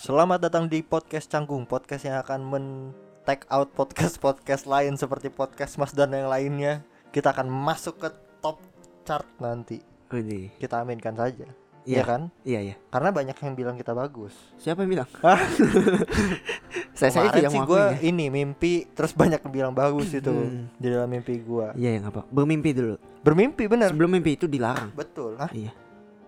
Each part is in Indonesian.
Selamat datang di podcast Canggung, podcast yang akan men take out podcast-podcast lain seperti podcast Mas dan yang lainnya. Kita akan masuk ke top chart nanti. Widih. Kita aminkan saja. Iya Iya. kan? Iya iya. Karena banyak yang bilang kita bagus. Siapa yang bilang? Saya saya tidak sih gue ya. ini mimpi terus banyak yang bilang bagus itu Hmm. di dalam mimpi gua. Iya yang apa? Bermimpi dulu. Bermimpi bener. Sebelum mimpi itu dilarang. Betul. Hah? Iya.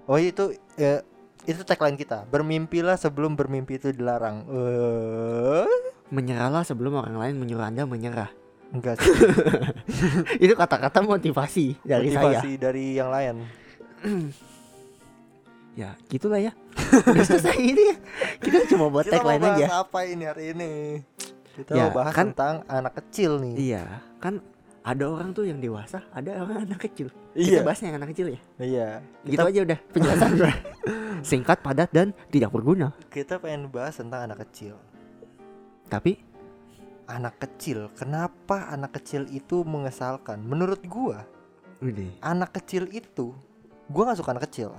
Oh itu ya, itu tagline kita. Bermimpilah sebelum bermimpi itu dilarang. Eh, Menyerahlah sebelum orang lain menyuruh anda menyerah. enggak sih. itu kata-kata motivasi dari saya. Motivasi dari yang lain. Ya gitulah ya. Udah selesai ini ya. Kita cuma buat Kita mau tagline bahas aja. apa ini hari ini? Kita Ya, mau bahas kan- tentang anak kecil nih. Iya. Kan ada orang tuh yang dewasa, ada orang anak kecil. Iya. Kita bahasnya yang anak kecil ya. Iya. Gitu Kita, aja udah penjelasan gue. Singkat, padat dan tidak berguna. kita pengen bahas tentang anak kecil. Tapi Anak kecil, kenapa anak kecil itu mengesalkan? Menurut gua, udah. anak kecil itu gua nggak suka anak kecil.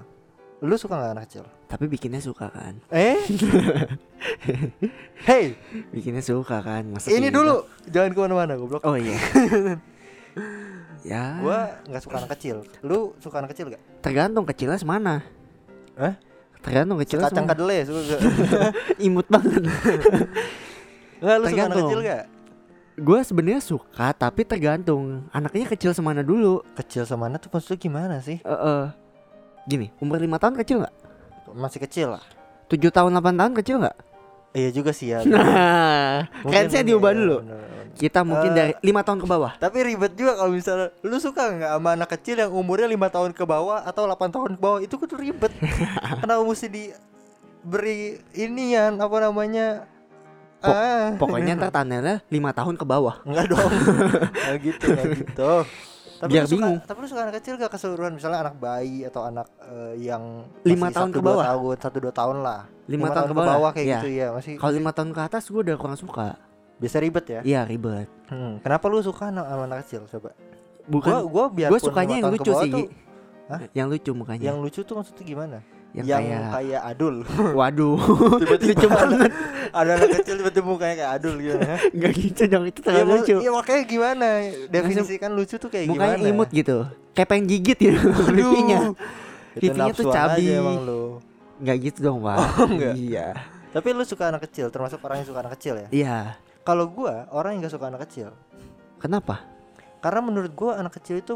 Lu suka nggak anak kecil? Tapi bikinnya suka kan. Eh? hey, Bikinnya suka kan. Masa ini dulu, jangan ke mana-mana goblok. Oh iya. ya. Gua nggak suka anak kecil. Lu suka anak kecil gak? tergantung kecilnya semana. Hah? Tergantung kecilnya Kacang semana. kadele suka gak? Imut banget. Nggak, lu suka anak Tergantung. kecil gak? Gue sebenarnya suka tapi tergantung anaknya kecil semana dulu. Kecil sama mana tuh maksudnya gimana sih? Eh eh. Gini, umur lima tahun kecil nggak? Masih kecil lah. 7 tahun 8 tahun kecil nggak? Iya juga sih ya. Nah, Mungkin saya diubah ya, dulu. bener, bener. Kita mungkin Eh. dari lima tahun ke bawah. Tapi ribet juga kalau misalnya lu suka nggak sama anak kecil yang umurnya lima tahun ke bawah atau 8 tahun ke bawah itu tuh ribet. Kenapa mesti diberi inian apa namanya? Pok- ah. Pokoknya ntar tandanya lima tahun ke bawah. Enggak dong. Enggak gitu, enggak gitu. Tapi Biar suka, bingung. Tapi lu suka anak kecil gak keseluruhan misalnya anak bayi atau anak eh, yang Lima tahun ke bawah? tahun, satu dua tahun lah. Lima tahun ke bawah, kayak iya. gitu ya, masih Kalau lima tahun ke atas gue udah kurang suka. biasa ribet ya. Iya ribet. Hmm, Kenapa lu suka anak, sama anak kecil coba? Bukan. Gua gua biar Gue sukanya yang lucu sih. Hah? Yang lucu mukanya. Yang lucu tuh maksudnya gimana? Yang, yang kayak kayak adul. waduh Tiba-tiba lucu ada- banget Ada anak kecil tiba-tiba mukanya kayak adul gitu. nggak gitu dong itu terlalu mak- lucu Iya makanya gimana? Definisikan lucu tuh kayak mukanya gimana? imut gitu kayak pengen gigit gitu pipinya Pipinya tuh cabi. nggak gitu dong pak Oh, iya Tapi lu suka anak kecil, termasuk orang yang suka anak kecil ya? iya Kalau gua orang yang gak suka anak kecil, kenapa karena menurut gua anak kecil itu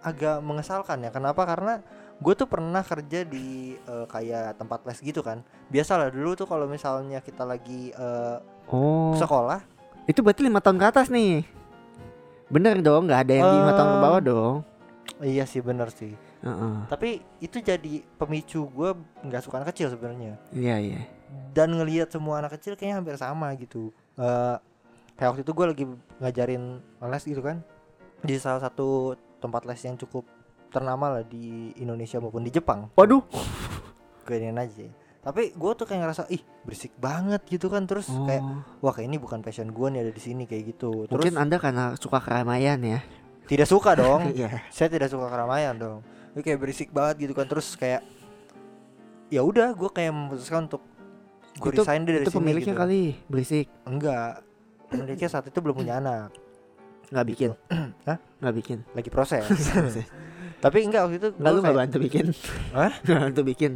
agak mengesalkan ya. Kenapa? Karena gue tuh pernah kerja di eh, kayak tempat les gitu kan. Biasalah dulu tuh kalau misalnya kita lagi eh, oh sekolah, itu berarti lima tahun ke atas nih bener dong nggak ada yang lima tahun ke bawah Eh. dong iya sih bener sih. Heeh. Tapi itu jadi pemicu gue nggak suka anak kecil sebenarnya. iya iya Dan ngelihat semua anak kecil kayaknya hampir sama gitu. Eh kayak waktu itu gue lagi ngajarin les gitu kan di salah satu tempat les yang cukup ternama lah di Indonesia maupun di Jepang. waduh. Giniin aja. Tapi gue tuh kayak ngerasa ih berisik banget gitu kan. Terus kayak Oh, wah kayak ini bukan passion gue nih ada di sini kayak gitu. Terus mungkin anda karena suka keramaian ya? Tidak suka dong. iya. Saya tidak suka keramaian dong. Itu kayak berisik banget gitu kan. Terus kayak ya udah gue kayak memutuskan untuk gue itu resign dari itu sini pemiliknya gitu. kali berisik? Enggak. Pemiliknya saat itu belum punya anak. Nggak bikin? Hah? nggak bikin? Lagi proses tapi enggak waktu itu nggak gua lu nggak kayak, bantu bikin. Hah? nggak bantu bikin.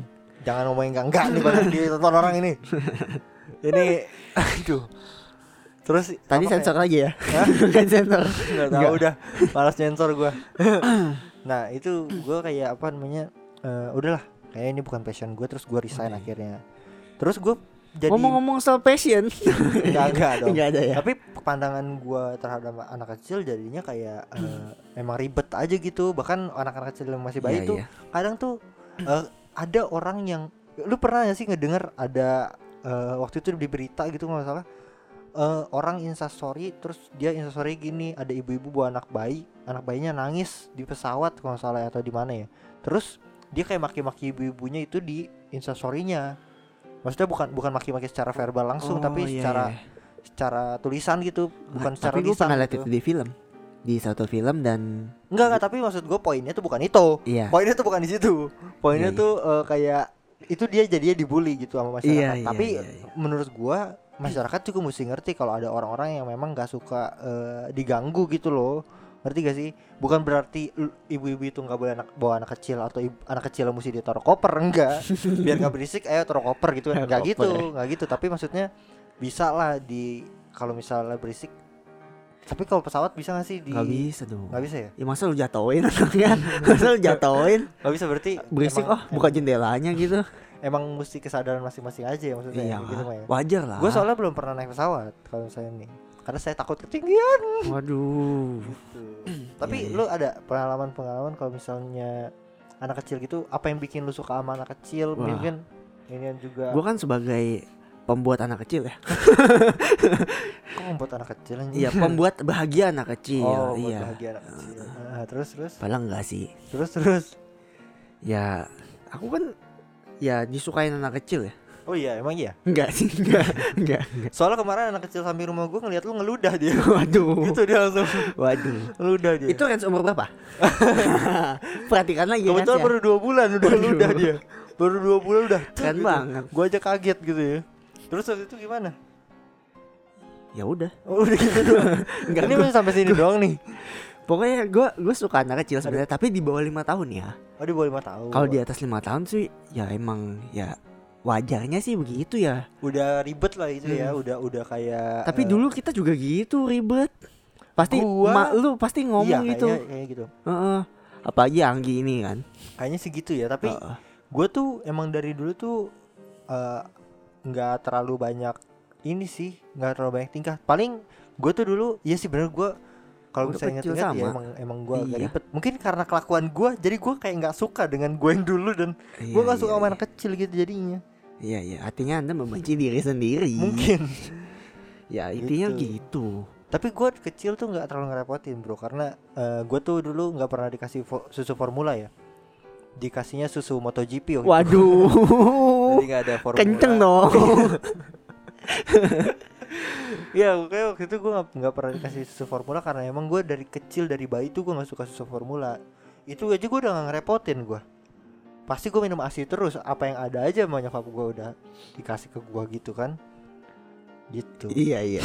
Jangan ngomongin enggak enggak nih banget ditonton orang ini. Ini aduh. Terus tadi sensor kayak- lagi ya? Hah? kan sensor. Nggak tahu udah. Malas nyensor gue nah itu gue kayak apa namanya eh, udahlah. Kayak ini bukan passion gue terus gue resign Oke. akhirnya. Terus gue jadi ngomong-ngomong soal passion. Enggak enggak dong. Nggak ada ya? Tapi pandangan gue terhadap anak kecil jadinya kayak eh, emang ribet aja gitu. Bahkan anak-anak kecil yang masih bayi Iya, tuh iya. kadang tuh eh, ada orang yang lu pernah gak sih ngedenger ada eh, waktu itu di berita gitu nggak salah eh, orang instastory terus dia instastory gini ada ibu-ibu bawa anak bayi anak bayinya nangis di pesawat kalau nggak salah atau di mana ya. Terus dia kayak maki-maki ibu-ibunya itu di instastorynya maksudnya bukan bukan maki-maki secara verbal langsung Oh, tapi iya, secara iya. secara tulisan gitu bukan Nah, secara tapi gue lisan pernah lihat gitu. itu di film di satu film dan enggak enggak tapi maksud gue poinnya tuh bukan itu iya poinnya tuh bukan di situ poinnya Iya, iya. tuh eh, kayak itu dia jadinya dibully gitu sama masyarakat Iya, iya, tapi iya, iya. menurut gua masyarakat juga mesti ngerti kalau ada orang-orang yang memang nggak suka eh, diganggu gitu loh ngerti gak sih? Bukan berarti ibu-ibu itu nggak boleh anak, bawa anak kecil atau ibu- anak kecil mesti ditaruh koper enggak. Biar nggak berisik ayo taruh koper gitu kan. Nggak gitu nggak gitu. Tapi maksudnya bisa lah di kalau misalnya berisik. Tapi kalau pesawat bisa nggak sih di nggak bisa dong. Nggak bisa ya? Ya masa lu jatoin anaknya masa lu jatoin nggak bisa berarti berisik emang- oh buka jendelanya gitu. Emang mesti kesadaran masing-masing aja ya maksudnya iya gitu ya. wajar lah. Gue soalnya belum pernah naik pesawat kalau saya nih karena saya takut ketinggian. Waduh. Gitu. tapi Iya, iya. lu ada pengalaman-pengalaman kalau misalnya anak kecil gitu apa yang bikin lu suka sama anak kecil? Wah. mungkin ini juga. Gua kan sebagai pembuat anak kecil ya. Kok membuat anak kecil iya pembuat bahagia anak kecil oh iya. bahagia anak kecil. Ah, terus terus? Padahal enggak sih. Terus terus? Ya aku kan ya disukain anak kecil ya oh iya emang iya? Enggak sih enggak enggak enggak. Soalnya kemarin anak kecil samping rumah gua ngeliat lu ngeludah dia. Waduh. Gitu dia langsung. Waduh. Ngeludah dia. Itu range umur berapa? Perhatikan lagi kan kebetulan baru dua bulan udah Waduh. ngeludah dia. Baru dua bulan udah Keren gitu. banget. gua aja kaget gitu ya. Terus waktu itu gimana? Ya udah. Oh, udah gitu doang. Enggak, ini gua- masih sampai sini doang nih. Pokoknya gue gue suka anak kecil sebenarnya tapi di bawah lima tahun ya. Oh di bawah lima tahun. Kalau di atas lima tahun sih ya emang ya wajarnya sih begitu ya udah ribet lah itu ya Hmm. udah udah kayak tapi eh, dulu kita juga gitu ribet pasti Gua- mak lu pasti ngomong iya, gitu kayaknya, kayak gitu Heeh. apalagi Anggi ini kan kayaknya sih gitu ya tapi Heeh. gue tuh emang dari dulu tuh eh, nggak terlalu banyak ini sih nggak terlalu banyak tingkah paling gue tuh dulu ya sih bener gue kalau misalnya kecil inget-inget ya emang emang gue agak Iya. ribet mungkin karena kelakuan gue jadi gue kayak nggak suka dengan gue yang dulu dan gue Iya, nggak suka iya, sama iya. anak kecil gitu jadinya iya iya. Artinya anda membenci diri sendiri. Mungkin. Ya intinya Gitu. gitu. Tapi gue kecil tuh nggak terlalu ngerepotin bro. Karena gue tuh dulu nggak pernah dikasih fo- susu formula ya. Dikasihnya susu MotoGP waktu itu. waduh. Jadi nggak ada formula. Kenceng dong. Ya kayak waktu itu gue nggak pernah dikasih susu formula karena emang gue dari kecil dari bayi tuh gue nggak suka susu formula. Itu aja gue udah nggak ngerepotin gue pasti gue minum asi terus. Apa yang ada aja sama nyokap gue udah dikasih ke gue gitu kan. Gitu. Iya iya.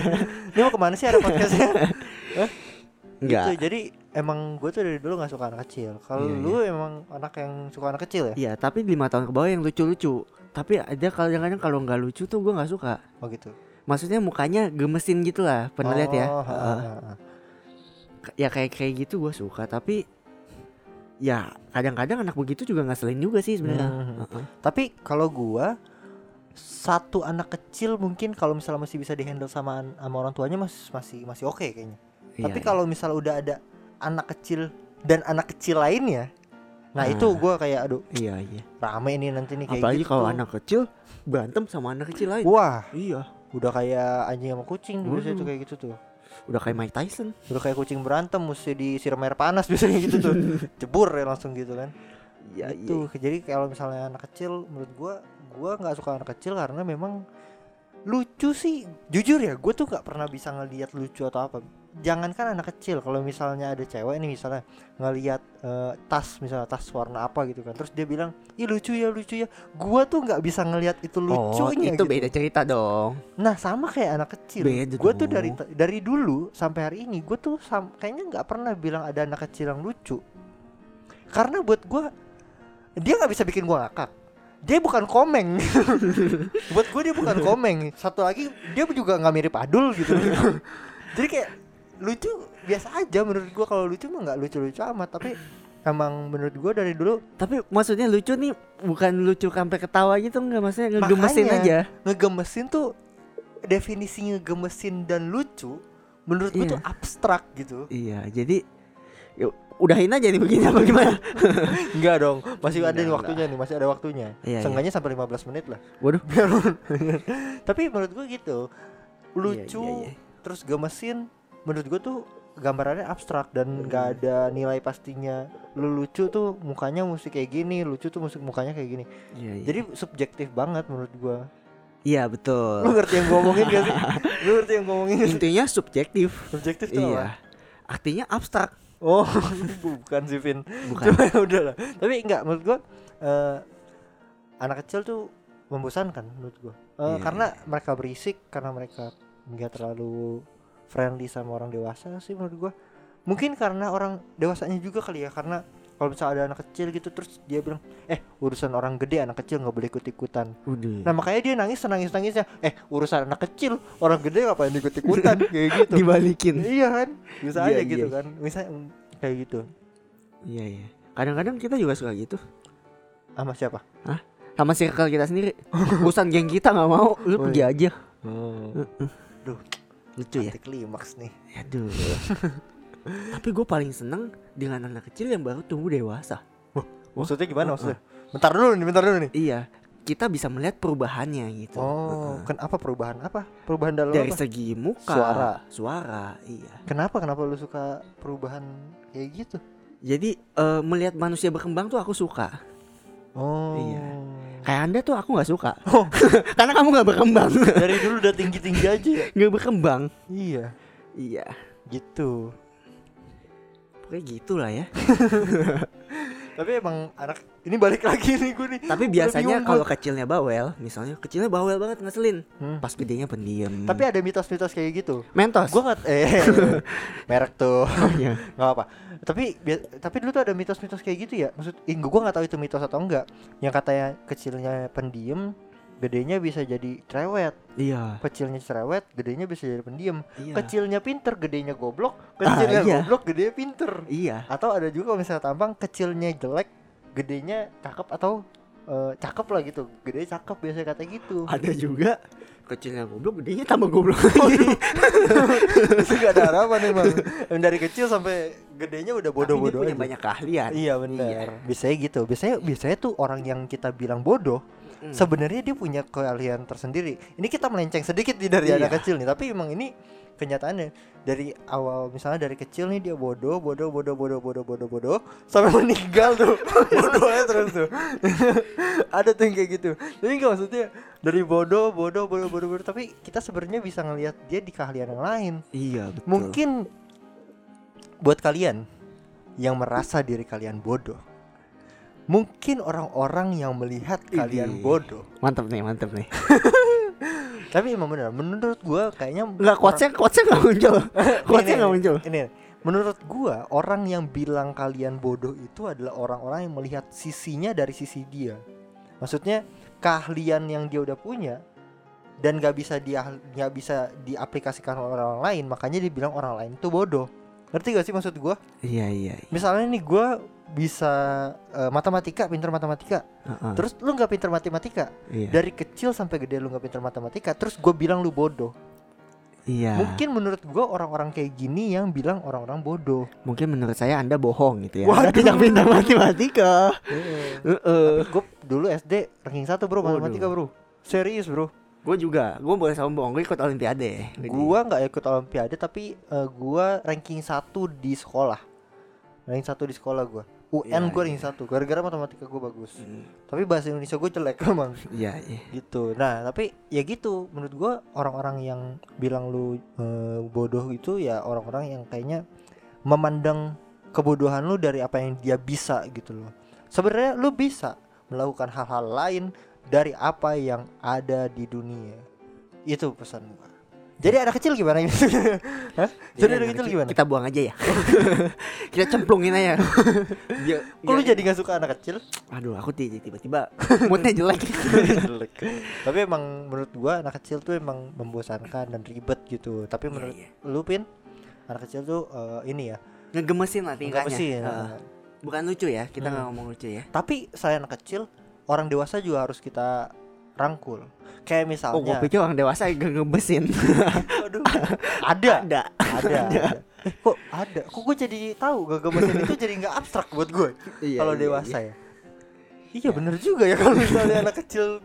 Ini mau ke mana sih ada podcastnya? Enggak. Gitu, jadi emang gue tuh dari dulu nggak suka anak kecil. Kalau Iya, lu emang anak yang suka anak kecil ya? Iya, tapi lima tahun ke bawah yang lucu-lucu. Tapi ada kadang-kadang kalau nggak lucu tuh gue nggak suka. oh gitu. Maksudnya mukanya gemesin gitu lah, pernah lihat ya? Oh, ha, ha, ha, ha. Ya kayak kayak gitu gue suka. Tapi ya kadang-kadang anak begitu juga ngeselin juga sih sebenarnya. Hmm. Heeh. Tapi kalau gua satu anak kecil mungkin kalau misalnya masih bisa dihandle sama sama orang tuanya masih masih masih oke kayaknya. Iya, Tapi iya. kalau misalnya udah ada anak kecil dan anak kecil lainnya, nah, Nah. itu gua kayak aduh iya iya. rame nih nanti nih kayak Apalagi gitu. kalau anak kecil berantem sama anak kecil lain. Wah, Iya. udah kayak anjing sama kucing biasanya tuh kayak gitu tuh. Udah kayak Mike Tyson. Udah kayak kucing berantem mesti disiram air panas biasanya gitu tuh. Jebur ya langsung gitu kan. Iya itu jadi kalau misalnya anak kecil menurut gua gua nggak suka anak kecil karena memang lucu sih. Jujur ya gue tuh nggak pernah bisa ngelihat lucu atau apa. Jangankan anak kecil kalau misalnya ada cewek nih misalnya ngelihat eh, tas misalnya tas warna apa gitu kan. Terus dia bilang ih lucu ya lucu ya. Gua tuh nggak bisa ngelihat itu Oh, lucunya itu gitu. beda cerita dong. nah sama kayak anak kecil. Beda gue tuh dari dari dulu sampai hari ini gue tuh sam- kayaknya nggak pernah bilang ada anak kecil yang lucu. Karena buat gue dia nggak bisa bikin gue ngakak dia bukan komeng buat gue dia bukan komeng satu lagi dia juga nggak mirip Adul gitu jadi kayak lucu biasa aja menurut gue kalau lucu mah nggak lucu-lucu amat tapi emang menurut gue dari dulu Tapi maksudnya lucu nih bukan lucu sampai ketawa gitu enggak maksudnya ngegemesin Makanya. aja. ngegemesin tuh definisi ngegemesin dan lucu menurut gue Iya. tuh abstrak gitu Iya, jadi yuk, udahin aja nih begini apa gimana? Enggak dong, masih ada nih waktunya nih, masih ada waktunya. Iya, Seenggaknya sampai 15 menit lah. Waduh. Tapi menurut gua gitu. Lucu, Iya, iya, iya. terus gemesin menurut gua tuh gambarannya abstrak dan nggak Hmm. ada nilai pastinya. Lu lucu tuh mukanya mesti kayak gini, lucu tuh musik mukanya kayak gini. Iya, iya. Jadi subjektif banget menurut gua. iya Lu betul. ngerti yang gua ngomongin gak sih? Lu ngerti yang gua ngomongin? Intinya subjektif. Subjektif tuh apa? Iya. Artinya abstrak. Oh, bukan sih Vin. Bukan. Cuma ya udah lah. Tapi enggak menurut gua eh, anak kecil tuh membosankan menurut gua Eh, Iya, karena mereka berisik karena mereka nggak terlalu friendly sama orang dewasa sih menurut gua mungkin karena orang dewasanya juga kali ya karena kalau misalnya ada anak kecil gitu terus dia bilang eh urusan orang gede anak kecil nggak boleh ikut ikutan Udah. nah makanya dia nangis nangis nangisnya eh urusan anak kecil orang gede ngapain ikut ikutan kayak gitu dibalikin. iya kan bisa Iya, aja gitu iya. kan misalnya mm, kayak gitu Iya iya. Kadang-kadang kita juga suka gitu. sama siapa Sama circle kita sendiri. Urusan geng kita nggak mau, lu Oh, pergi iya. aja. Duh, Lucu ya. klimaks nih Aduh. Tapi gue paling seneng dengan anak kecil yang baru tumbuh dewasa. maksudnya gimana uh, maksudnya bentar dulu nih bentar dulu nih Iya. Kita bisa melihat perubahannya gitu. oh Heeh. kenapa perubahan apa perubahan dalam Dari apa segi muka, Suara. suara, iya. kenapa kenapa lu suka perubahan kayak gitu Jadi eh, melihat manusia berkembang tuh aku suka. oh Iya. Kayak anda tuh aku nggak suka. Oh. Karena kamu nggak berkembang, dari dulu udah tinggi tinggi aja ya nggak berkembang. iya Iya. gitu Pokoknya gitulah ya. tapi emang anak ini balik lagi nih gue nih Tapi biasanya kalau kecilnya bawel, misalnya kecilnya bawel banget ngeselin. Hmm. Pas gedenya pendiam. tapi ada mitos-mitos kayak gitu mentos. gue nggak eh merek tuh Oh, iya. nggak apa tapi tapi dulu tuh ada mitos-mitos kayak gitu ya maksud ih gue nggak tahu itu mitos atau enggak yang katanya kecilnya pendiam gedenya bisa jadi cerewet Iya. kecilnya cerewet gedenya bisa jadi pendiam Iya. kecilnya pinter gedenya goblok kecilnya iya. goblok gedenya pinter Iya. atau ada juga kalau misalnya tampang kecilnya jelek gedenya cakep atau eh, cakep lah gitu gedenya cakep biasanya kata gitu Ada juga kecilnya goblok, gedenya tambah goblok. itu gak ada harapan emang dari kecil sampai gedenya udah bodoh-bodoh punya aja. banyak keahlian. Iya benar. Biasanya gitu. Biasanya biasanya tuh orang yang kita bilang bodoh, Hmm. sebenarnya dia punya keahlian tersendiri. Ini kita melenceng sedikit nih dari anak Iya. kecil nih, tapi emang ini kenyataannya dari awal misalnya dari kecil nih dia bodoh, bodoh, bodoh, bodoh, bodoh, bodoh, bodoh sampai meninggal tuh. Bodohnya terus tuh. Ada tuh yang kayak gitu. Jadi enggak maksudnya dari bodoh, bodoh, bodoh, bodoh, bodoh, tapi kita sebenarnya bisa ngelihat dia di keahlian yang lain. Iya, betul. Mungkin buat kalian yang merasa diri kalian bodoh, mungkin orang-orang yang melihat kalian bodoh. mantap nih, mantap nih. Tapi emang benar, menurut gua kayaknya Enggak quotesnya quotesnya enggak muncul. Quotesnya Ini, enggak muncul. Ini, menurut gua orang yang bilang kalian bodoh itu adalah orang-orang yang melihat sisinya dari sisi dia. Maksudnya keahlian yang dia udah punya dan gak bisa dia nggak bisa diaplikasikan oleh orang lain, makanya dia bilang orang lain itu bodoh. Ngerti gak sih maksud gua? Iya, iya. iya. misalnya nih gue bisa eh, matematika pinter matematika Heeh, terus lu nggak pinter matematika iya. dari kecil sampai gede lu nggak pinter matematika terus gue bilang lu bodoh Iya. mungkin menurut gue orang-orang kayak gini yang bilang orang-orang bodoh Mungkin menurut saya Anda bohong gitu ya. Anda Waduh. tidak pintar matematika. Heeh. gue dulu SD ranking satu bro Waduh. matematika bro serius bro Gue juga, gue boleh sombong, gue ikut olimpiade. gue nggak ikut olimpiade tapi eh, gua ranking satu di sekolah. Ranking satu di sekolah gue UN Iya, gue ranking satu. Gara-gara matematika gue bagus. Hmm, tapi bahasa Indonesia gue jelek emang. Iya, iya. gitu. Nah tapi ya gitu. Menurut gua orang-orang yang bilang lu eh, bodoh itu ya orang-orang yang kayaknya memandang kebodohan lu dari apa yang dia bisa gitu loh. Sebenarnya lu bisa melakukan hal-hal lain dari apa yang ada di dunia itu pesan gua jadi anak kecil gimana gitu Hah? jadi anak kecil gimana Kita buang aja ya. kita cemplungin aja. Biar, kok lu jadi nggak suka anak kecil Aduh, aku ti- tiba-tiba moodnya jelek. Jelek. tapi emang menurut gua anak kecil tuh emang membosankan dan ribet gitu tapi Iya, menurut iya. lu pin anak kecil tuh eh, ini ya Ngegemesin lah tingkahnya. Bukan lucu ya, kita Hmm. nggak ngomong lucu ya. tapi saya anak kecil orang dewasa juga harus kita rangkul kayak Oh, gue misalnya pikir orang dewasa yang ngegemesin. aduh, ada Ada. ada, ada. Eh, kok ada kok gue jadi tahu gegemesin itu jadi nggak abstrak buat gue Iya, kalau iya, dewasa iya. ya iya bener juga ya kalau misalnya anak kecil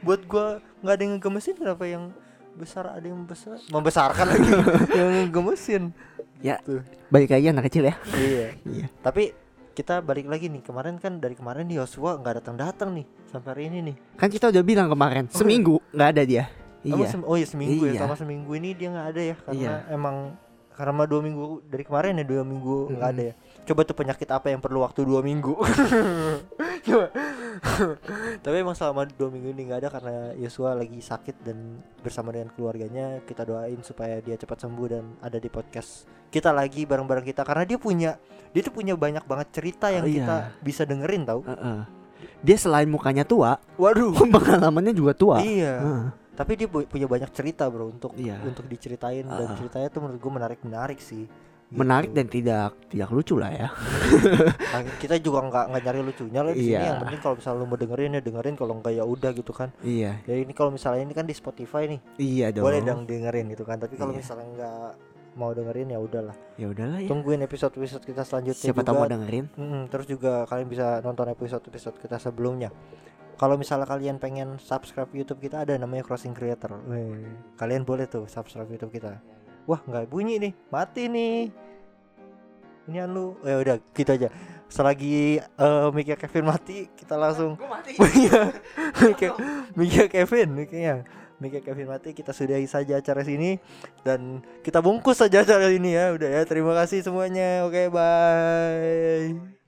buat gue nggak ada yang ngegemesin kenapa yang besar ada yang besar membesarkan lagi yang ngegemesin Ya, Tuh. balik lagi anak kecil ya. iya Iya. tapi kita balik lagi nih kemarin kan dari kemarin Yosua nggak datang datang nih sampai hari ini nih Kan kita udah bilang kemarin, seminggu nggak ada dia. Emang Iya. oh iya seminggu ya Iya. sama seminggu ini dia nggak ada ya karena Iya. emang karena dua minggu dari kemarin ya dua minggu nggak Mm-mm. ada ya coba tuh penyakit apa yang perlu waktu dua minggu Cuma- Tapi emang selama dua minggu ini nggak ada karena Yosua lagi sakit dan bersama dengan keluarganya kita doain supaya dia cepat sembuh dan ada di podcast kita lagi bareng-bareng kita karena dia punya dia tuh punya banyak banget cerita yang Oh, iya. kita bisa dengerin tau. Heeh. Dia selain mukanya tua, Waduh. pengalamannya juga tua. Iya. Heeh. Tapi dia pu- punya banyak cerita bro untuk Iya. untuk diceritain dan Ah. ceritanya tuh menurut gue menarik menarik sih. Menarik dan tidak tidak lucu lah ya. Nah, kita juga nggak nggak nyari lucunya lah di sini. Iya. Yang penting kalau misalnya lu mau dengerin ya dengerin kalau enggak ya udah gitu kan. Iya. Ya ini kalau misalnya ini kan di Spotify nih, Iya dong. boleh dong dengerin gitu kan. Tapi kalau Iya. misalnya nggak mau dengerin ya udahlah. Ya udahlah ya. Tungguin episode-episode kita selanjutnya Siapa tahu mau dengerin. Mm, terus juga kalian bisa nonton episode-episode kita sebelumnya. Kalau misalnya kalian pengen subscribe YouTube kita ada namanya Crossing Creator. Weh, kalian boleh tuh subscribe YouTube kita. Wah nggak bunyi nih, mati nih. Ini lu, ya udah gitu aja. Selagi eh Mika Kevin mati, kita langsung Mika, Mika, Kevin, Mika Mika Kevin mati, kita sudahi saja acara sini dan kita bungkus saja acara ini ya. Udah ya, terima kasih semuanya. Oke, bye.